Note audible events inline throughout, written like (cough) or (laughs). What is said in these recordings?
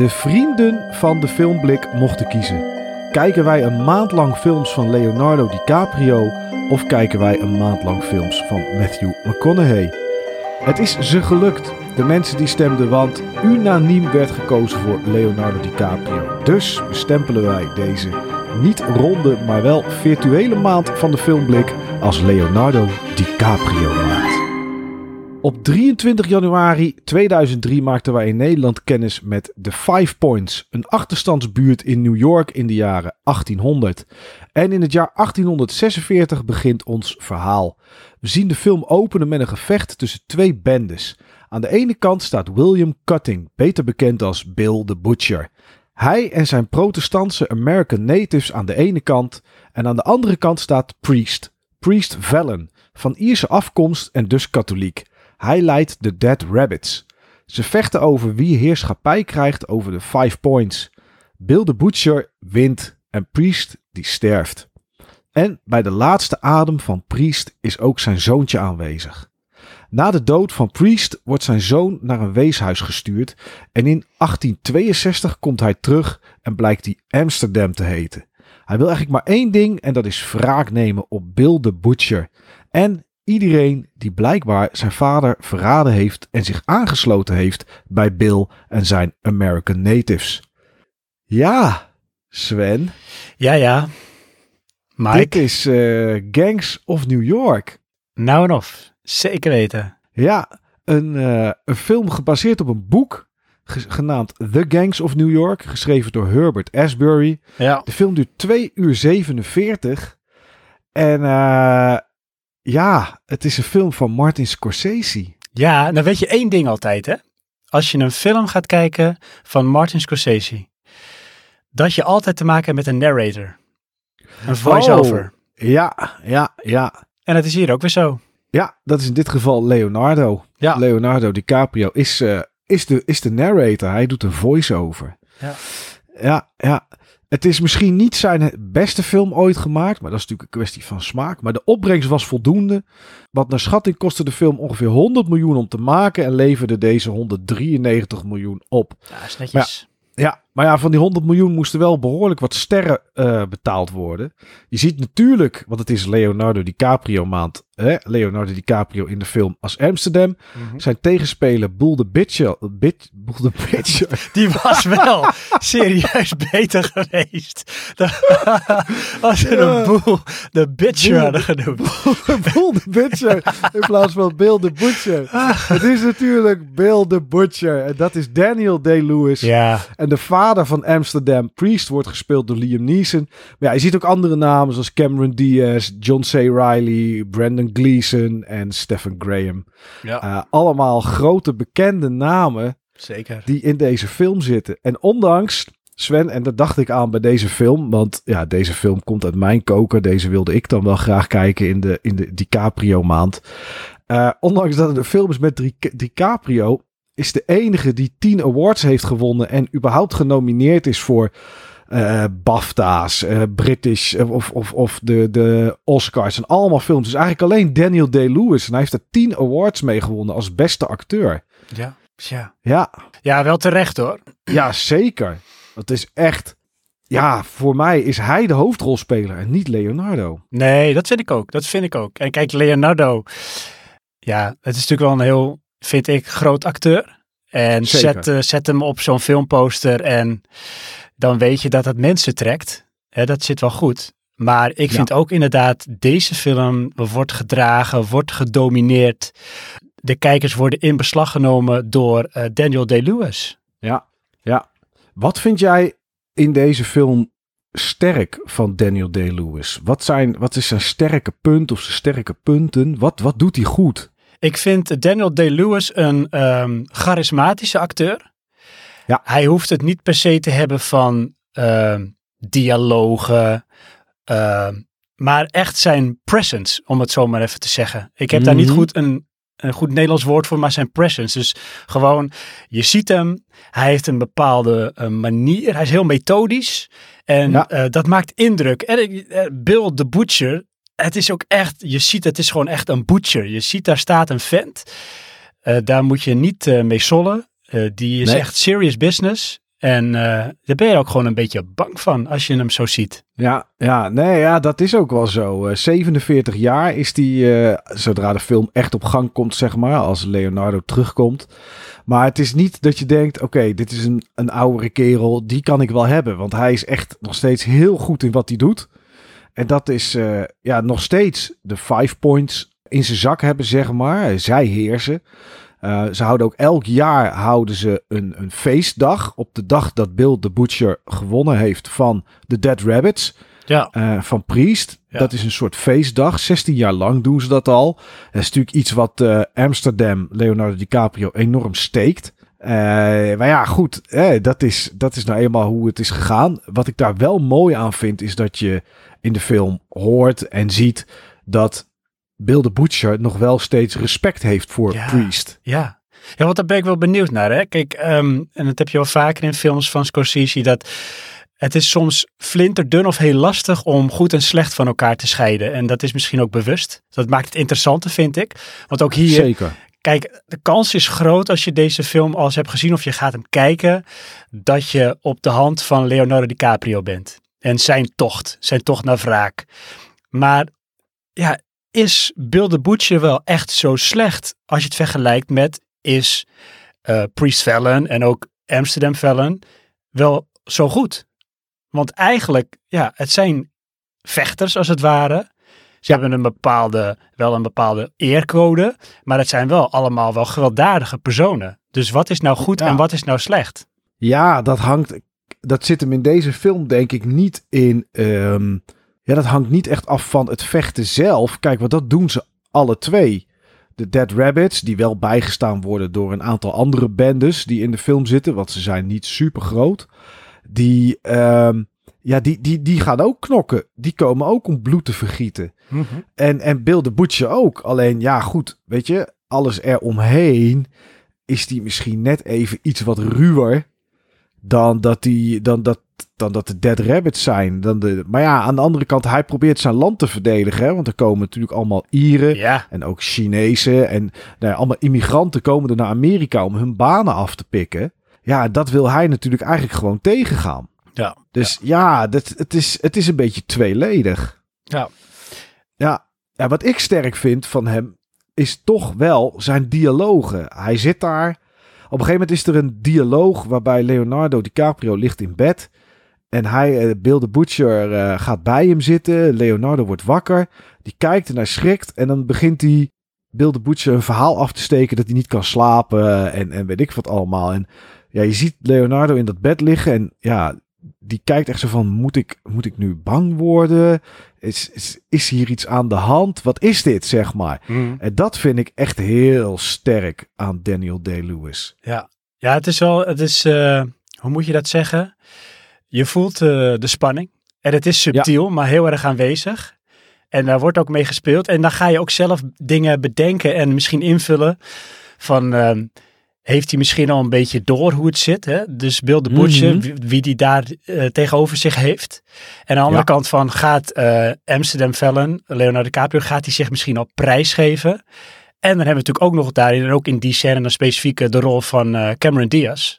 de vrienden van de filmblik mochten kiezen. Kijken wij een maand lang films van Leonardo DiCaprio of kijken wij een maand lang films van Matthew McConaughey? Het is ze gelukt, de mensen die stemden, want unaniem werd gekozen voor Leonardo DiCaprio. Dus bestempelen wij deze niet ronde, maar wel virtuele maand van de filmblik als Leonardo DiCaprio maand. Op 23 januari 2003 maakten wij in Nederland kennis met The Five Points, een achterstandsbuurt in New York in de jaren 1800. En in het jaar 1846 begint ons verhaal. We zien de film openen met een gevecht tussen twee bendes. Aan de ene kant staat William Cutting, beter bekend als Bill the Butcher. Hij en zijn protestantse American Natives aan de ene kant en aan de andere kant staat Priest, Priest Vallon, van Ierse afkomst en dus katholiek. Hij leidt de Dead Rabbits. Ze vechten over wie heerschappij krijgt over de Five Points. Bill the Butcher wint en Priest die sterft. En bij de laatste adem van Priest is ook zijn zoontje aanwezig. Na de dood van Priest wordt zijn zoon naar een weeshuis gestuurd en in 1862 komt hij terug en blijkt hij Amsterdam te heten. Hij wil eigenlijk maar één ding en dat is wraak nemen op Bill the Butcher en iedereen die blijkbaar zijn vader verraden heeft en zich aangesloten heeft bij Bill en zijn American Natives. Ja, Sven. Ja, ja. Mike. Dit is uh, Gangs of New York. Nou en of. Zeker weten. Ja, een, uh, een film gebaseerd op een boek genaamd The Gangs of New York, geschreven door Herbert Asbury. Ja. De film duurt 2 uur 47. En uh, ja, het is een film van Martin Scorsese. Ja, dan weet je één ding altijd, hè? Als je een film gaat kijken van Martin Scorsese, dat je altijd te maken hebt met een narrator. Een voice-over. Oh, ja, ja, ja. En dat is hier ook weer zo. Ja, dat is in dit geval Leonardo. Ja. Leonardo DiCaprio is, uh, is, de, is de narrator. Hij doet een voice-over. Ja. Ja, ja. Het is misschien niet zijn beste film ooit gemaakt, maar dat is natuurlijk een kwestie van smaak. Maar de opbrengst was voldoende. Wat naar schatting kostte de film ongeveer 100 miljoen om te maken en leverde deze 193 miljoen op. Ja, is netjes. Ja, maar ja, van die 100 miljoen moesten wel behoorlijk wat sterren uh, betaald worden. Je ziet natuurlijk, want het is Leonardo DiCaprio maand. Hè? Leonardo DiCaprio in de film als Amsterdam. Mm -hmm. Zijn tegenspeler Bull the Bitcher. Bit, Bull the Bitcher. (laughs) Die was wel (laughs) serieus beter geweest. (laughs) Als ze ja. een Bull the Bitcher hadden genoemd. Bull the Bitcher in plaats van Bill the Butcher. het is natuurlijk Bill the Butcher. En dat is Daniel Day-Lewis. Ja. En de vader van Amsterdam, Priest, wordt gespeeld door Liam Neeson. Maar ja, je ziet ook andere namen zoals Cameron Diaz, John C. Reilly, Brandon Gleeson en Stephen Graham. Ja. Uh, allemaal grote bekende namen Zeker. die in deze film zitten. En ondanks, Sven, en dat dacht ik aan bij deze film, want ja, deze film komt uit mijn koker. Deze wilde ik dan wel graag kijken in de, in de DiCaprio maand. Uh, ondanks dat het een film is met DiCaprio, is de enige die 10 awards heeft gewonnen en überhaupt genomineerd is voor uh, BAFTA's, uh, British of, of, of de, de Oscars en allemaal films. Dus eigenlijk alleen Daniel Day-Lewis en hij heeft er 10 awards mee gewonnen als beste acteur. Ja, ja. Ja, ja wel terecht hoor. Ja, zeker. Het is echt, ja, voor mij is hij de hoofdrolspeler en niet Leonardo. Nee, dat vind ik ook. Dat vind ik ook. En kijk, Leonardo, ja, het is natuurlijk wel een heel vind ik, groot acteur. En zet, uh, zet hem op zo'n filmposter en dan weet je dat het mensen trekt. Hè, dat zit wel goed. Maar ik vind ja. ook inderdaad, deze film wordt gedragen, wordt gedomineerd. De kijkers worden in beslag genomen door uh, Daniel Day-Lewis. Ja, ja. Wat vind jij in deze film sterk van Daniel Day-Lewis? Wat, zijn, wat is zijn sterke punt of zijn sterke punten? Wat, wat doet hij goed? Ik vind Daniel Day-Lewis een um, charismatische acteur. Ja. Hij hoeft het niet per se te hebben van uh, dialogen, uh, maar echt zijn presence, om het zo maar even te zeggen. Ik heb mm -hmm. daar niet goed een, een goed Nederlands woord voor, maar zijn presence. Dus gewoon, je ziet hem, hij heeft een bepaalde uh, manier, hij is heel methodisch en ja. dat maakt indruk. En Bill the Butcher, het is ook echt, je ziet, het is gewoon echt een butcher. Je ziet, daar staat een vent. Uh, daar moet je niet uh, mee sollen. Uh, die is Nee. echt serious business. En daar ben je ook gewoon een beetje bang van als je hem zo ziet. Ja, ja, nee, ja, dat is ook wel zo. Uh, 47 jaar is die, zodra de film echt op gang komt, zeg maar, als Leonardo terugkomt. Maar het is niet dat je denkt, oké, okay, dit is een, een oudere kerel, die kan ik wel hebben. Want hij is echt nog steeds heel goed in wat hij doet. En dat is uh, ja, nog steeds de five points in zijn zak hebben, zeg maar. Zij heersen. Uh, ze houden ook elk jaar houden ze een, een feestdag. Op de dag dat Bill the Butcher gewonnen heeft van de Dead Rabbits. Ja. Uh, van Priest. Ja. Dat is een soort feestdag. 16 jaar lang doen ze dat al. Dat is natuurlijk iets wat uh, Amsterdam, Leonardo DiCaprio, enorm steekt. Uh, maar ja, goed, eh, dat, is, dat is nou eenmaal hoe het is gegaan. Wat ik daar wel mooi aan vind, is dat je in de film hoort en ziet dat Bill the Butcher nog wel steeds respect heeft voor ja, Priest. Ja. ja, want daar ben ik wel benieuwd naar. Hè? Kijk, um, en dat heb je wel vaker in films van Scorsese, dat het is soms flinterdun of heel lastig om goed en slecht van elkaar te scheiden. En dat is misschien ook bewust. Dat maakt het interessanter, vind ik. Want ook hier, Zeker. Kijk, de kans is groot als je deze film al eens hebt gezien of je gaat hem kijken, dat je op de hand van Leonardo DiCaprio bent. En zijn tocht, zijn tocht naar wraak. Maar ja, is Bill the Butcher wel echt zo slecht als je het vergelijkt met is uh, Priest Fallon en ook Amsterdam Fallon wel zo goed? Want eigenlijk, ja, het zijn vechters als het ware. Ze hebben een bepaalde, wel een bepaalde eercode, maar het zijn wel allemaal wel gewelddadige personen. Dus wat is nou goed ja. en wat is nou slecht? Ja, dat hangt, dat zit hem in deze film denk ik niet in, um, ja, dat hangt niet echt af van het vechten zelf. Kijk, want dat doen ze alle twee. De Dead Rabbits, die wel bijgestaan worden door een aantal andere bendes die in de film zitten, want ze zijn niet super groot. Die, um, ja, die, die, die gaan ook knokken. Die komen ook om bloed te vergieten. Mm -hmm. En, en Bill de Butcher ook. Alleen, ja, goed, weet je, alles eromheen is die misschien net even iets wat ruwer dan dat, die, dan dat, dan dat de Dead Rabbits zijn. Dan de, maar ja, aan de andere kant, hij probeert zijn land te verdedigen. Hè? Want er komen natuurlijk allemaal Ieren ja. en ook Chinezen. En nou ja, allemaal immigranten komen er naar Amerika om hun banen af te pikken. Ja, dat wil hij natuurlijk eigenlijk gewoon tegengaan. Ja. Dus ja, dat, het, is, het is een beetje tweeledig. Ja. ja. Ja, wat ik sterk vind van hem is toch wel zijn dialogen. Hij zit daar. Op een gegeven moment is er een dialoog waarbij Leonardo DiCaprio ligt in bed. En hij, uh, Bill the Butcher, uh, gaat bij hem zitten. Leonardo wordt wakker. Die kijkt en hij schrikt. En dan begint hij Bill the Butcher een verhaal af te steken dat hij niet kan slapen. En, en weet ik wat allemaal. En ja, je ziet Leonardo in dat bed liggen. En ja, die kijkt echt zo van, moet ik, moet ik nu bang worden? Is, is, is hier iets aan de hand? Wat is dit, zeg maar? Mm. En dat vind ik echt heel sterk aan Daniel Day-Lewis. Ja. ja, het is wel, het is, uh, hoe moet je dat zeggen? Je voelt uh, de spanning. En het is subtiel, ja. maar heel erg aanwezig. En daar wordt ook mee gespeeld. En dan ga je ook zelf dingen bedenken en misschien invullen van... Uh, heeft hij misschien al een beetje door hoe het zit. Hè? Dus Bill de Butcher, mm -hmm. wie, die daar uh, tegenover zich heeft. En aan de andere ja. kant van gaat uh, Amsterdam Fallon, Leonardo DiCaprio, gaat hij zich misschien al prijsgeven. En dan hebben we natuurlijk ook nog daarin, en ook in die scène dan specifiek de rol van uh, Cameron Diaz.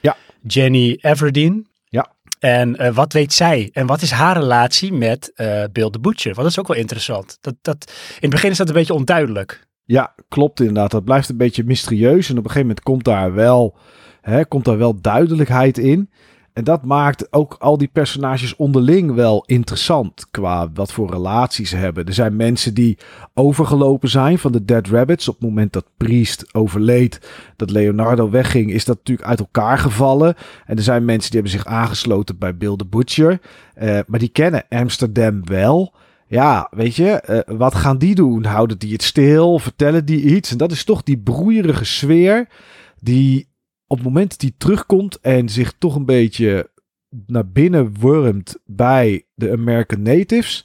Ja. Jenny Everdeen. Ja. En wat weet zij? En wat is haar relatie met Bill de Butcher? Want dat is ook wel interessant. Dat, dat, in het begin is dat een beetje onduidelijk. Ja, klopt inderdaad. Dat blijft een beetje mysterieus. En op een gegeven moment komt daar wel, hè, komt daar wel duidelijkheid in. En dat maakt ook al die personages onderling wel interessant qua wat voor relaties ze hebben. Er zijn mensen die overgelopen zijn van de Dead Rabbits. Op het moment dat Priest overleed, dat Leonardo wegging, is dat natuurlijk uit elkaar gevallen. En er zijn mensen die hebben zich aangesloten bij Bill the Butcher. Uh, maar die kennen Amsterdam wel. Ja, weet je, uh, wat gaan die doen? Houden die het stil? Vertellen die iets? En dat is toch die broeierige sfeer die op het moment dat hij terugkomt en zich toch een beetje naar binnen wurmt bij de American Natives,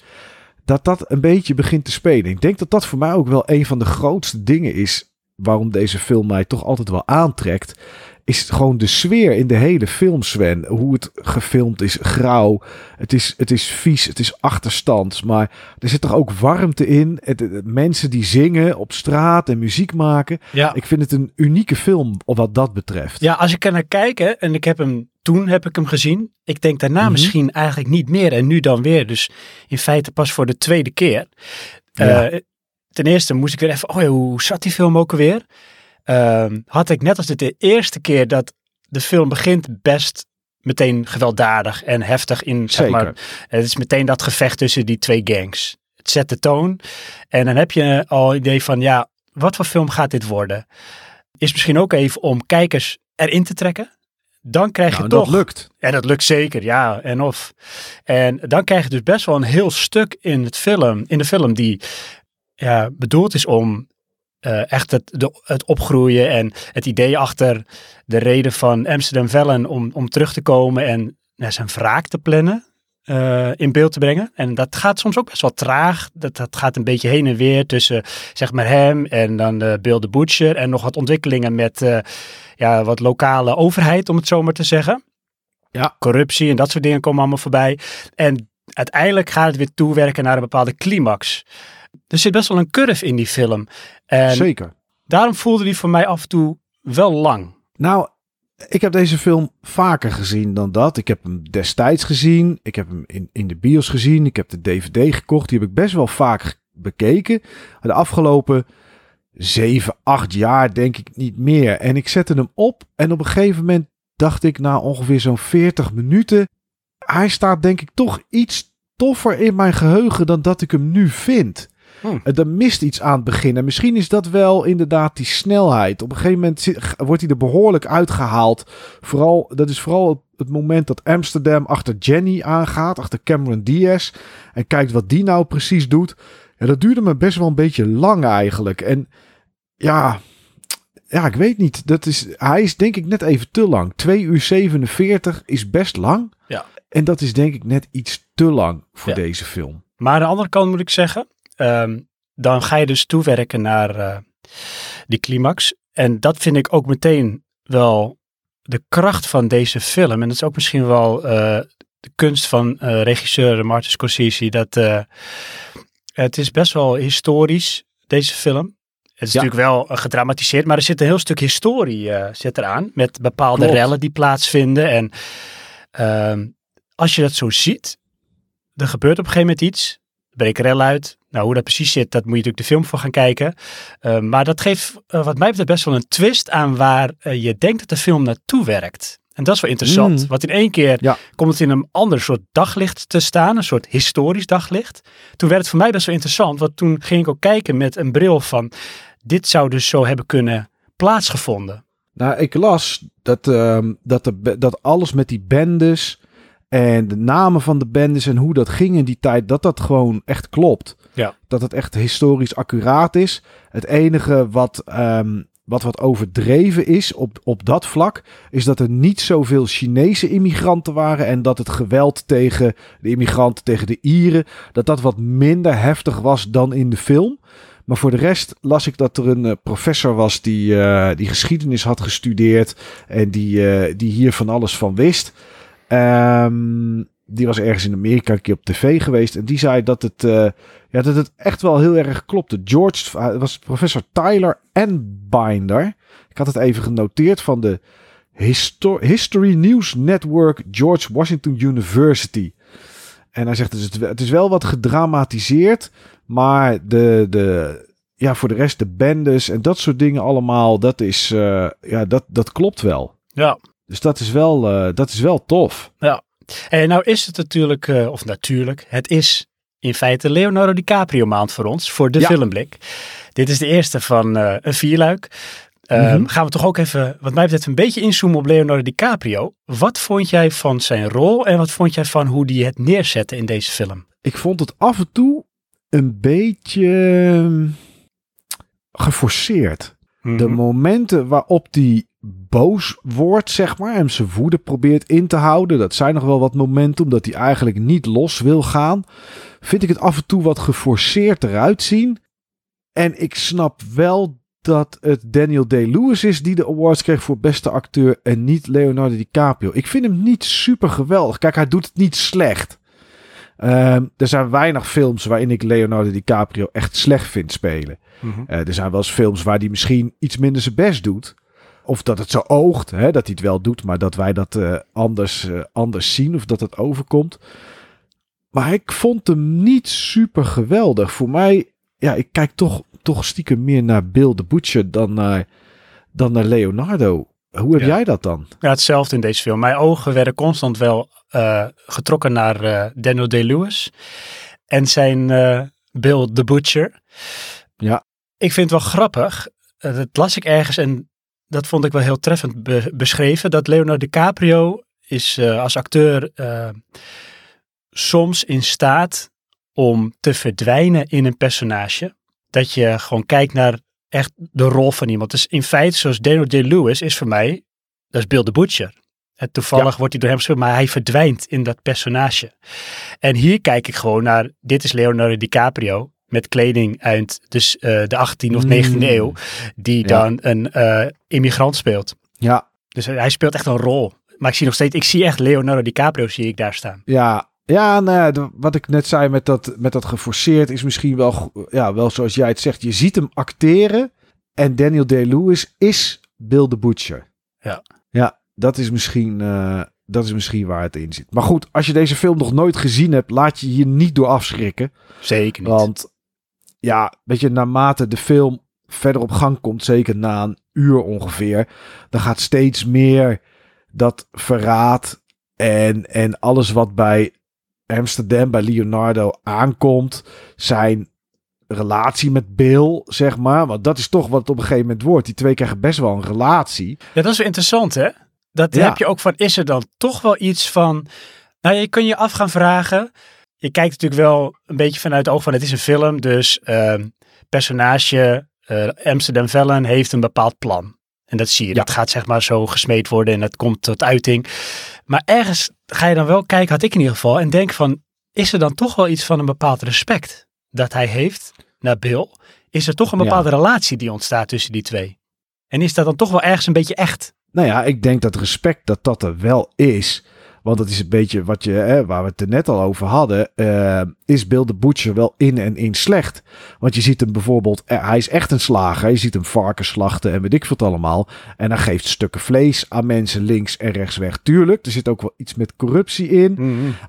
dat dat een beetje begint te spelen. Ik denk dat dat voor mij ook wel een van de grootste dingen is waarom deze film mij toch altijd wel aantrekt, is gewoon de sfeer in de hele film, Sven. Hoe het gefilmd is, grauw. Het is, het is vies, het is achterstand. Maar er zit toch ook warmte in. Het, mensen die zingen op straat en muziek maken. Ja. Ik vind het een unieke film wat dat betreft. Ja, als ik er naar kijk, hè, en ik heb hem toen heb ik hem gezien. Ik denk daarna Mhm. misschien eigenlijk niet meer en nu dan weer. Dus in feite pas voor de tweede keer. Ja. Eh, ten eerste moest ik weer even, oh ja, hoe zat die film ook alweer? Ehm, had ik net als de eerste keer dat de film begint best meteen gewelddadig en heftig in, zeg maar, het is meteen dat gevecht tussen die twee gangs. Het zet de toon en dan heb je al een idee van, ja, wat voor film gaat dit worden? Is misschien ook even om kijkers erin te trekken. Dan krijg Nou, je en toch... dat lukt. En dat lukt zeker, ja. En of. En dan krijg je dus best wel een heel stuk in, het film, in de film die ja, bedoeld is om eh, echt het, de, het opgroeien en het idee achter de reden van Amsterdam Vellen om, om terug te komen en nou, zijn wraak te plannen. eh, in beeld te brengen. En dat gaat soms ook best wel traag. Dat, dat gaat een beetje heen en weer tussen zeg maar hem en dan eh Bill de Butcher. En nog wat ontwikkelingen met eh, ja, wat lokale overheid, om het zo maar te zeggen. Ja. Corruptie en dat soort dingen komen allemaal voorbij. En uiteindelijk gaat het weer toewerken naar een bepaalde climax. Er zit best wel een curve in die film. En Zeker. daarom voelde die voor mij af en toe wel lang. Nou, ik heb deze film vaker gezien dan dat. Ik heb hem destijds gezien. Ik heb hem in, in de bios gezien. Ik heb de DVD gekocht. Die heb ik best wel vaak bekeken. De afgelopen zeven, acht jaar denk ik niet meer. En ik zette hem op. En op een gegeven moment dacht ik na ongeveer zo'n 40 minuten. Hij staat denk ik toch iets toffer in mijn geheugen dan dat ik hem nu vind. Hmm. Er mist iets aan het begin. En misschien is dat wel inderdaad die snelheid. Op een gegeven moment wordt hij er behoorlijk uitgehaald. Vooral, dat is vooral het, het moment dat Amsterdam achter Jenny aangaat. Achter Cameron Diaz. En kijkt wat die nou precies doet. Ja, dat duurde me best wel een beetje lang eigenlijk. En ja, ja ik weet niet. Dat is, hij is denk ik net even te lang. 2 uur 47 is best lang. Ja. En dat is denk ik net iets te lang voor Ja. deze film. Maar aan de andere kant moet ik zeggen, ehm, dan ga je dus toewerken naar eh, die climax. En dat vind ik ook meteen wel de kracht van deze film. En dat is ook misschien wel eh, de kunst van eh, regisseur Martin Scorsese. Dat het is best wel historisch, deze film. Het is Ja. natuurlijk wel gedramatiseerd, maar er zit een heel stuk historie zit eraan. Met bepaalde Klopt. rellen die plaatsvinden. En ehm, als je dat zo ziet, er gebeurt op een gegeven moment iets. Breken rellen uit. Nou, hoe dat precies zit, dat moet je natuurlijk de film voor gaan kijken. Uh, maar dat geeft, uh, wat mij betreft, best wel een twist aan waar uh, je denkt dat de film naartoe werkt. En dat is wel interessant. Mm. Want in één keer Ja. komt het in een ander soort daglicht te staan. Een soort historisch daglicht. Toen werd het voor mij best wel interessant. Want toen ging ik ook kijken met een bril van... Dit zou dus zo hebben kunnen plaatsgevonden. Nou, ik las dat, ehm, dat, de, dat alles met die bendes en de namen van de bendes en hoe dat ging in die tijd, dat dat gewoon echt klopt. Ja. Dat het echt historisch accuraat is. Het enige wat, ehm, wat wat overdreven is op, op dat vlak, is dat er niet zoveel Chinese immigranten waren en dat het geweld tegen de immigranten, tegen de Ieren, dat dat wat minder heftig was dan in de film. Maar voor de rest las ik dat er een uh, professor was die, uh, die geschiedenis had gestudeerd en die, uh, die hier van alles van wist. Um, die was ergens in Amerika een keer op tv geweest en die zei dat het, uh, ja, dat het echt wel heel erg klopte. George, het was professor Tyler Binder. Ik had het even genoteerd van de Histo History News Network George Washington University. En hij zegt, dus het is wel wat gedramatiseerd, maar de, de, ja, voor de rest de bendes en dat soort dingen allemaal, dat is, uh, ja, dat, dat klopt wel. Ja. Dus dat is wel, uh, dat is wel tof. Ja. En nou is het natuurlijk, uh, of natuurlijk, het is in feite Leonardo DiCaprio maand voor ons, voor de Ja. filmblik. Dit is de eerste van uh, een vierluik. Um, Mhm. Gaan we toch ook even, wat mij betreft, een beetje inzoomen op Leonardo DiCaprio. Wat vond jij van zijn rol en wat vond jij van hoe die het neerzette in deze film? Ik vond het af en toe een beetje um, geforceerd. Mhm. De momenten waarop die boos wordt, zeg maar, en zijn woede probeert in te houden, dat zijn nog wel wat momenten omdat hij eigenlijk niet los wil gaan. Vind ik het af en toe wat geforceerd eruit zien. En ik snap wel dat het Daniel Day-Lewis is die de awards kreeg voor beste acteur en niet Leonardo DiCaprio. Ik vind hem niet super geweldig. Kijk, hij doet het niet slecht. Ehm, er zijn weinig films waarin ik Leonardo DiCaprio echt slecht vind spelen. Mhm. Eh, er zijn wel eens films waar hij misschien iets minder zijn best doet. Of dat het zo oogt, hè, dat hij het wel doet, maar dat wij dat eh, anders, eh, anders zien of dat het overkomt. Maar ik vond hem niet super geweldig. Voor mij, ja, ik kijk toch, toch stiekem meer naar Bill the Butcher dan naar, dan naar Leonardo. Hoe heb Ja. jij dat dan? Ja, hetzelfde in deze film. Mijn ogen werden constant wel eh, getrokken naar eh, Daniel Day-Lewis en zijn eh, Bill the Butcher. Ja. Ik vind het wel grappig, dat las ik ergens en dat vond ik wel heel treffend be- beschreven, dat Leonardo DiCaprio is eh, als acteur eh, soms in staat om te verdwijnen in een personage. Dat je gewoon kijkt naar echt de rol van iemand. Dus in feite, zoals Daniel Day-Lewis is voor mij, dat is Bill the Butcher. En toevallig wordt hij door hem gespeeld, maar hij verdwijnt in dat personage. En hier kijk ik gewoon naar, dit is Leonardo DiCaprio met kleding uit dus, eh, de 18e of 19e Mm. eeuw, die Ja. dan een eh, immigrant speelt. Ja, Dus hij speelt echt een rol. Maar ik zie nog steeds, ik zie echt Leonardo DiCaprio zie ik daar staan. ja, ja nou ja, de- wat ik net zei met dat, met dat geforceerd is misschien wel, ja, wel zoals jij het zegt. Je ziet hem acteren en Daniel Day-Lewis is Bill the Butcher. Ja. Ja, dat is misschien, eh, dat is misschien waar het in zit. Maar goed, als je deze film nog nooit gezien hebt, laat je hier niet door afschrikken. Zeker niet. Want ja, weet je, naarmate de film verder op gang komt, zeker na een uur ongeveer, dan gaat steeds meer dat verraad en, en alles wat bij Amsterdam, bij Leonardo aankomt, zijn relatie met Bill, zeg maar. Want dat is toch wat het op een gegeven moment wordt. Die twee krijgen best wel een relatie. Ja, dat is wel interessant, hè? Dat Ja. heb je ook van, is er dan toch wel iets van... Nou, je kun je af gaan vragen. Je kijkt natuurlijk wel een beetje vanuit het oog van, het is een film. Dus ehm, personage eh, Amsterdam Vellen heeft een bepaald plan. En dat zie je. Ja. Dat gaat zeg maar zo gesmeed worden en dat komt tot uiting. Maar ergens ga je dan wel kijken, had ik in ieder geval, en denk van, is er dan toch wel iets van een bepaald respect dat hij heeft naar Bill? Is er toch een Ja. bepaalde relatie die ontstaat tussen die twee? En is dat dan toch wel ergens een beetje echt? Nou ja, ik denk dat respect dat dat er wel is. Want dat is een beetje wat je, hè, waar we het er net al over hadden. eh, is Bill de Butcher wel in en in slecht? Want je ziet hem bijvoorbeeld, eh, hij is echt een slager. Je ziet hem varkens slachten en weet ik wat allemaal. En hij geeft stukken vlees aan mensen links en rechts weg. Tuurlijk, er zit ook wel iets met corruptie in.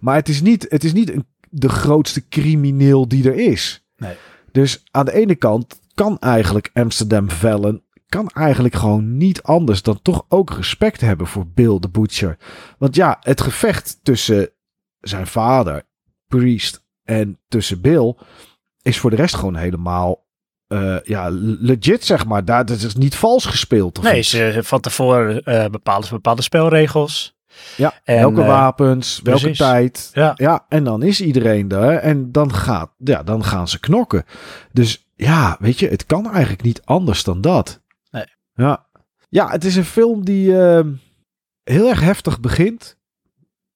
Maar het is niet, het is niet een, de grootste crimineel die er is. Nee. Dus aan de ene kant kan eigenlijk Amsterdam Vellen kan eigenlijk gewoon niet anders dan toch ook respect hebben voor Bill the Butcher. Want ja, het gevecht tussen zijn vader, Priest, en tussen Bill is voor de rest gewoon helemaal eh, ja, legit, zeg maar. Daar, dat is niet vals gespeeld. Of Nee, iets. ze van tevoren eh bepalen ze bepaalde spelregels. Ja, En, welke eh, wapens, welke precies. tijd. Ja. Ja, en dan is iedereen daar en dan, gaat, ja, dan gaan ze knokken. Dus ja, weet je, het kan eigenlijk niet anders dan dat. Ja, ja het is een film die eh, heel erg heftig begint.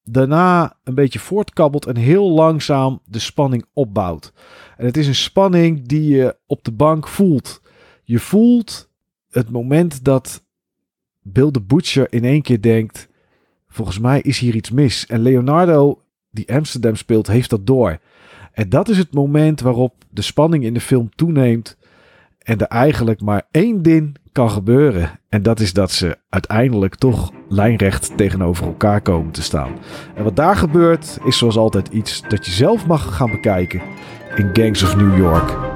Daarna een beetje voortkabbelt en heel langzaam de spanning opbouwt. En het is een spanning die je op de bank voelt. Je voelt het moment dat Bill the Butcher in één keer denkt... Volgens mij is hier iets mis. En Leonardo, die Amsterdam speelt, heeft dat door. En dat is het moment waarop de spanning in de film toeneemt. En er eigenlijk maar één ding kan gebeuren. En dat is dat ze uiteindelijk toch lijnrecht tegenover elkaar komen te staan. En wat daar gebeurt, is zoals altijd iets dat je zelf mag gaan bekijken in Gangs of New York.